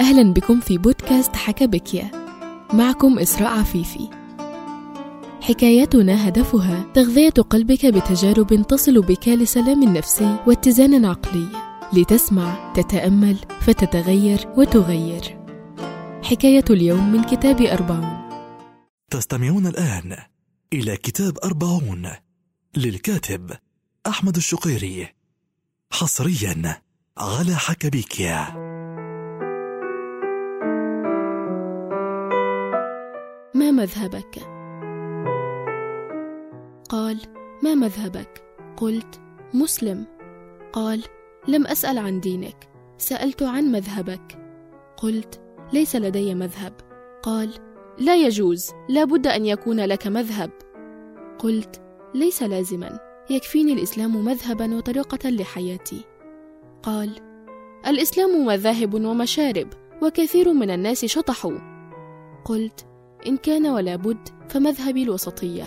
أهلا بكم في بودكاست حكى بكيا معكم إسراء عفيفي. حكاياتنا هدفها تغذية قلبك بتجارب تصل بك لسلام نفسي واتزان عقلي. لتسمع تتأمل فتتغير وتغير. حكاية اليوم من كتاب أربعون. تستمعون الآن إلى كتاب أربعون للكاتب أحمد الشقيري حصريا على حكبيكيا مذهبك؟ قال ما مذهبك؟ قلت مسلم. قال لم أسأل عن دينك سألت عن مذهبك. قلت ليس لدي مذهب. قال لا يجوز لا بد أن يكون لك مذهب. قلت ليس لازما يكفيني الإسلام مذهبا وطريقة لحياتي. قال الإسلام مذاهب ومشارب وكثير من الناس شطحوا. قلت إن كان ولا بد فمذهبي الوسطية.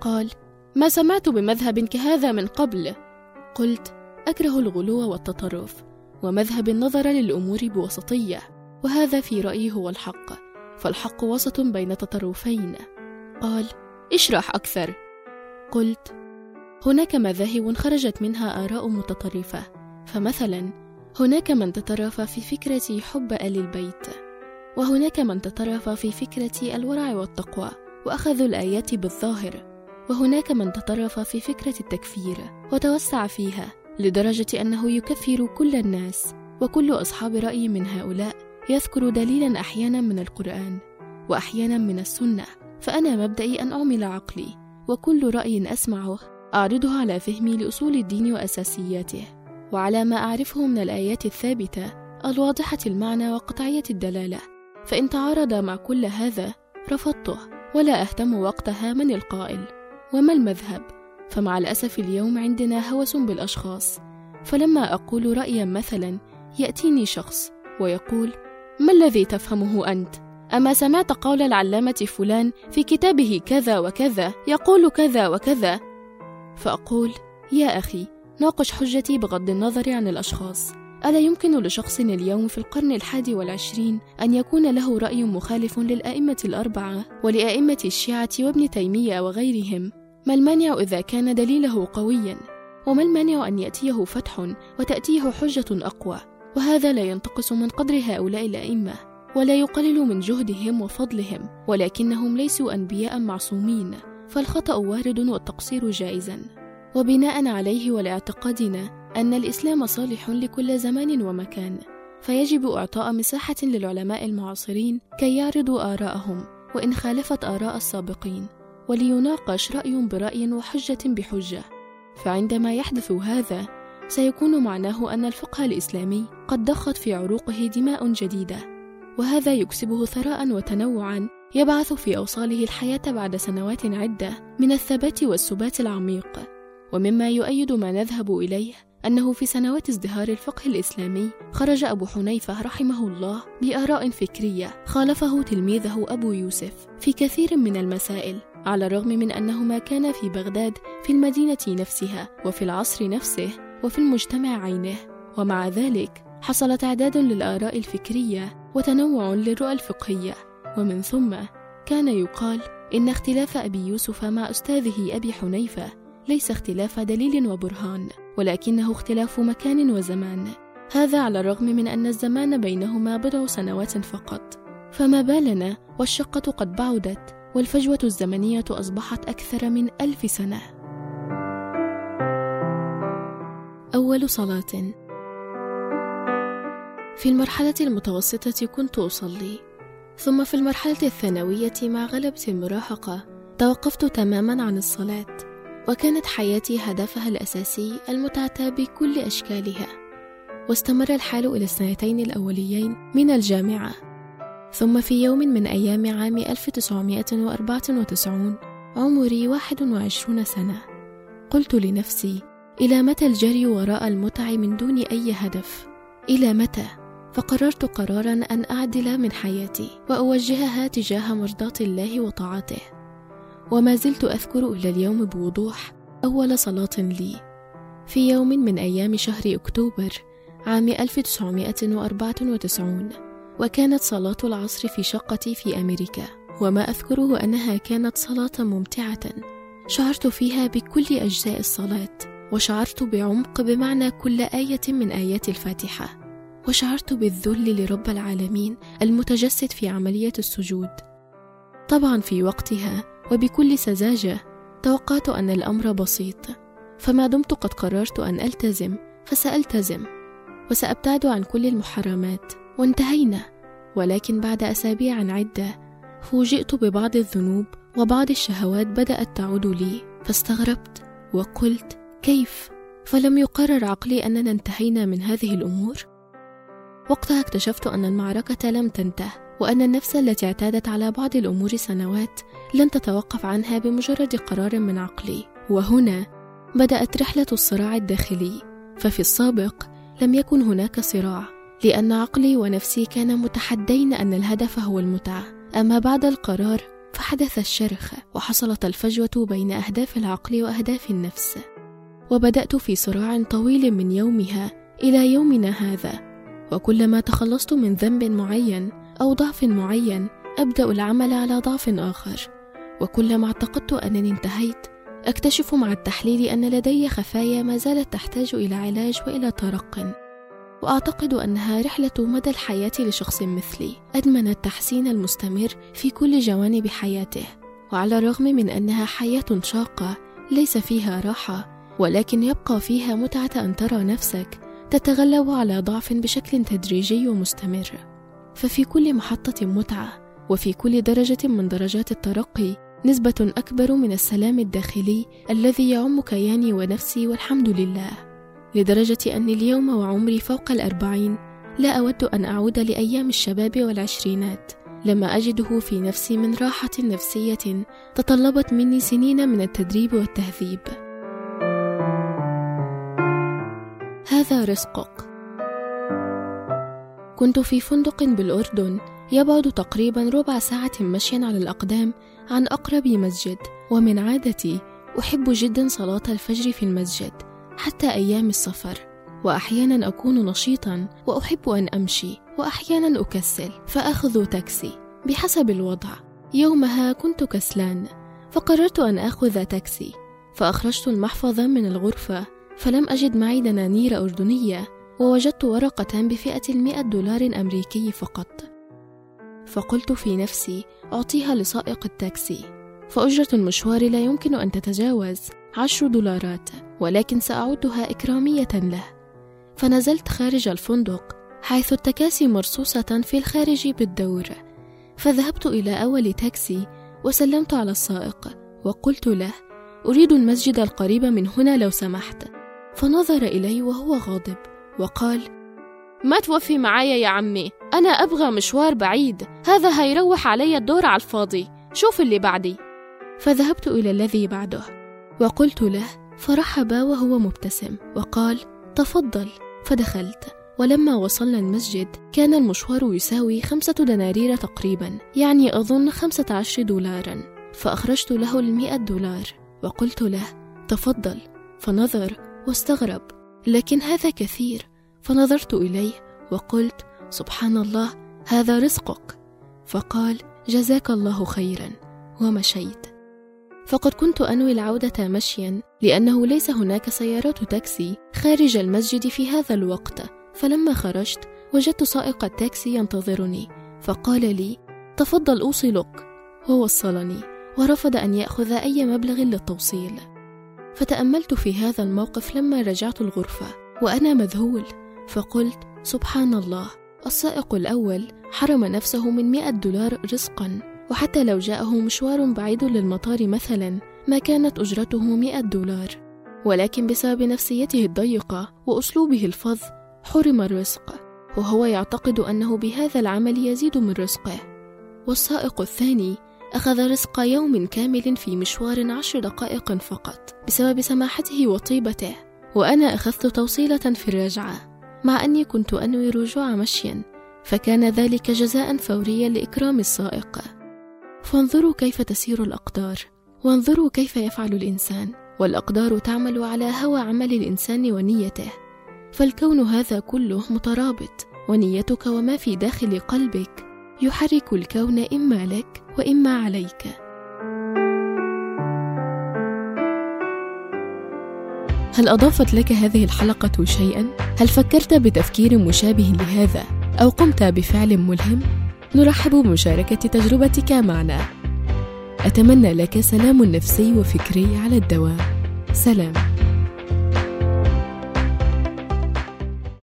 قال ما سمعت بمذهب كهذا من قبل. قلت أكره الغلو والتطرف ومذهب النظر للأمور بوسطية وهذا في رأيي هو الحق فالحق وسط بين تطرفين. قال اشرح أكثر. قلت هناك مذاهب خرجت منها آراء متطرفة فمثلا هناك من تطرف في فكرة حب ال البيت. وهناك من تطرف في فكرة الورع والتقوى واخذوا الآيات بالظاهر. وهناك من تطرف في فكرة التكفير وتوسع فيها لدرجة أنه يكفر كل الناس وكل أصحاب رأي من هؤلاء. يذكر دليلا أحيانا من القرآن واحيانا من السنة. فأنا مبدئي أن أعمل عقلي وكل رأي أسمعه أعرضه على فهمي لأصول الدين وأساسياته. وعلى ما أعرفه من الآيات الثابتة الواضحة المعنى وقطعية الدلالة. فإن تعارض مع كل هذا رفضته ولا أهتم وقتها من القائل وما المذهب؟ فمع الأسف اليوم عندنا هوس بالأشخاص. فلما أقول رأيا مثلا يأتيني شخص ويقول ما الذي تفهمه أنت؟ أما سمعت قول العلامة فلان في كتابه كذا وكذا يقول كذا وكذا؟ فأقول يا أخي ناقش حجتي بغض النظر عن الأشخاص. ألا يمكن لشخص اليوم في القرن الحادي والعشرين أن يكون له رأي مخالف للأئمة الأربعة ولأئمة الشيعة وابن تيمية وغيرهم؟ ما المانع إذا كان دليله قويا؟ وما المانع أن يأتيه فتح وتأتيه حجة أقوى؟ وهذا لا ينتقص من قدر هؤلاء الأئمة ولا يقلل من جهدهم وفضلهم ولكنهم ليسوا أنبياء معصومين فالخطأ وارد والتقصير جائزا. وبناء عليه ولاعتقادنا أن الإسلام صالح لكل زمان ومكان فيجب إعطاء مساحة للعلماء المعاصرين كي يعرضوا آراءهم وإن خالفت آراء السابقين وليناقش رأي برأي وحجة بحجة. فعندما يحدث هذا سيكون معناه أن الفقه الإسلامي قد ضخت في عروقه دماء جديدة وهذا يكسبه ثراء وتنوعا يبعث في أوصاله الحياة بعد سنوات عدة من الثبات والسبات العميق. ومما يؤيد ما نذهب إليه أنه في سنوات ازدهار الفقه الإسلامي خرج أبو حنيفة رحمه الله بآراء فكرية خالفه تلميذه أبو يوسف في كثير من المسائل على الرغم من أنهما كانا في بغداد في المدينة نفسها وفي العصر نفسه وفي المجتمع عينه. ومع ذلك حصل تعداد للآراء الفكرية وتنوع للرؤى الفقهية. ومن ثم كان يقال إن اختلاف أبي يوسف مع أستاذه أبي حنيفة ليس اختلاف دليل وبرهان ولكنه اختلاف مكان وزمان. هذا على الرغم من أن الزمان بينهما بضع سنوات فقط. فما بالنا؟ والشقة قد بعدت والفجوة الزمنية أصبحت أكثر من ألف سنة. أول صلاة. في المرحلة المتوسطة كنت أصلي. ثم في المرحلة الثانوية مع غلبة المراهقة توقفت تماما عن الصلاة. وكانت حياتي هدفها الأساسي المتعه بكل أشكالها. واستمر الحال إلى السنتين الأوليين من الجامعة. ثم في يوم من أيام عام 1994 عمري 21 سنة قلت لنفسي إلى متى الجري وراء المتع من دون أي هدف؟ إلى متى؟ فقررت قرارا أن أعدل من حياتي وأوجهها تجاه مرضاة الله وطاعته. وما زلت أذكر إلى اليوم بوضوح أول صلاة لي. في يوم من أيام شهر أكتوبر عام 1994 وكانت صلاة العصر في شقتي في أمريكا وما أذكره أنها كانت صلاة ممتعة. شعرت فيها بكل أجزاء الصلاة وشعرت بعمق بمعنى كل آية من آيات الفاتحة. وشعرت بالذل لرب العالمين المتجسد في عملية السجود. طبعا في وقتها وبكل سذاجة توقعت أن الأمر بسيط فما دمت قد قررت أن ألتزم فسألتزم وسأبتعد عن كل المحرمات وانتهينا ولكن بعد أسابيع عدة فوجئت ببعض الذنوب وبعض الشهوات بدأت تعود لي فاستغربت وقلت كيف؟ فلم يقرر عقلي أننا انتهينا من هذه الأمور؟ وقتها اكتشفت أن المعركة لم تنته وأن النفس التي اعتادت على بعض الأمور سنوات لن تتوقف عنها بمجرد قرار من عقلي. وهنا بدأت رحلة الصراع الداخلي. ففي السابق لم يكن هناك صراع لأن عقلي ونفسي كانا متحدين أن الهدف هو المتعة. أما بعد القرار فحدث الشرخ وحصلت الفجوة بين أهداف العقل وأهداف النفس. وبدأت في صراع طويل من يومها إلى يومنا هذا. وكلما تخلصت من ذنب معين أو ضعف معين أبدأ العمل على ضعف آخر. وكلما اعتقدت أنني انتهيت أكتشف مع التحليل أن لدي خفايا ما زالت تحتاج إلى علاج وإلى ترق. وأعتقد أنها رحلة مدى الحياة لشخص مثلي. أدمن التحسين المستمر في كل جوانب حياته. وعلى الرغم من أنها حياة شاقة ليس فيها راحة ولكن يبقى فيها متعة أن ترى نفسك تتغلب على ضعف بشكل تدريجي ومستمر. ففي كل محطة متعة وفي كل درجة من درجات الترقي نسبة أكبر من السلام الداخلي الذي يعم كياني ونفسي والحمد لله. لدرجة أني اليوم وعمري فوق الأربعين لا أود أن أعود لأيام الشباب والعشرينات. لما أجده في نفسي من راحة نفسية تطلبت مني سنين من التدريب والتهذيب. هذا رزقك. كنت في فندق بالأردن يبعد تقريبا ربع ساعة مشيا على الأقدام عن أقرب مسجد ومن عادتي أحب جدا صلاة الفجر في المسجد حتى أيام السفر. وأحيانا أكون نشيطا وأحب أن أمشي وأحيانا أكسل فأخذ تاكسي بحسب الوضع. يومها كنت كسلان فقررت أن آخذ تاكسي فأخرجت المحفظة من الغرفة فلم أجد معي دنانير أردنية ووجدت ورقة بفئة المئة دولار أمريكي فقط. فقلت في نفسي أعطيها لسائق التاكسي. فأجرة المشوار لا يمكن أن تتجاوز عشر دولارات ولكن سأعدها إكرامية له. فنزلت خارج الفندق حيث التكاسي مرصوصة في الخارج بالدور. فذهبت إلى أول تاكسي وسلمت على السائق وقلت له أريد المسجد القريب من هنا لو سمحت. فنظر إلي وهو غاضب. وقال ما توفي معايا يا عمي. أنا أبغى مشوار بعيد. هذا هيروح علي الدور على الفاضي. شوف اللي بعدي. فذهبت إلى الذي بعده. وقلت له فرحب وهو مبتسم. وقال تفضل. فدخلت. ولما وصلنا المسجد كان المشوار يساوي خمسة دنانير تقريبا. يعني أظن خمسة عشر دولارا. فأخرجت له المئة دولار. وقلت له تفضل. فنظر واستغرب. لكن هذا كثير. فنظرت إليه وقلت سبحان الله هذا رزقك. فقال جزاك الله خيرا. ومشيت. فقد كنت أنوي العودة مشيا لأنه ليس هناك سيارات تاكسي خارج المسجد في هذا الوقت. فلما خرجت وجدت سائق التاكسي ينتظرني. فقال لي تفضل أوصلك. ووصلني ورفض أن يأخذ أي مبلغ للتوصيل. فتأملت في هذا الموقف لما رجعت الغرفة وأنا مذهول فقلت سبحان الله السائق الأول حرم نفسه من مئة دولار رزقا وحتى لو جاءه مشوار بعيد للمطار مثلا ما كانت أجرته مئة دولار. ولكن بسبب نفسيته الضيقة وأسلوبه الفظ حرم الرزق وهو يعتقد أنه بهذا العمل يزيد من رزقه. والسائق الثاني أخذ رزق يوم كامل في مشوار عشر دقائق فقط بسبب سماحته وطيبته وأنا أخذت توصيلة في الرجعة. مع أني كنت أنوي رجوع مشيا فكان ذلك جزاء فوريا لإكرام السائق فانظروا كيف تسير الأقدار. وانظروا كيف يفعل الإنسان والأقدار تعمل على هوى عمل الإنسان ونيته. فالكون هذا كله مترابط ونيتك وما في داخل قلبك يحرك الكون إما لك وإما عليك. هل أضافت لك هذه الحلقة شيئا؟ هل فكرت بتفكير مشابه لهذا؟ أو قمت بفعل ملهم؟ نرحب بمشاركة تجربتك معنا. أتمنى لك سلام نفسي وفكري على الدوام سلام.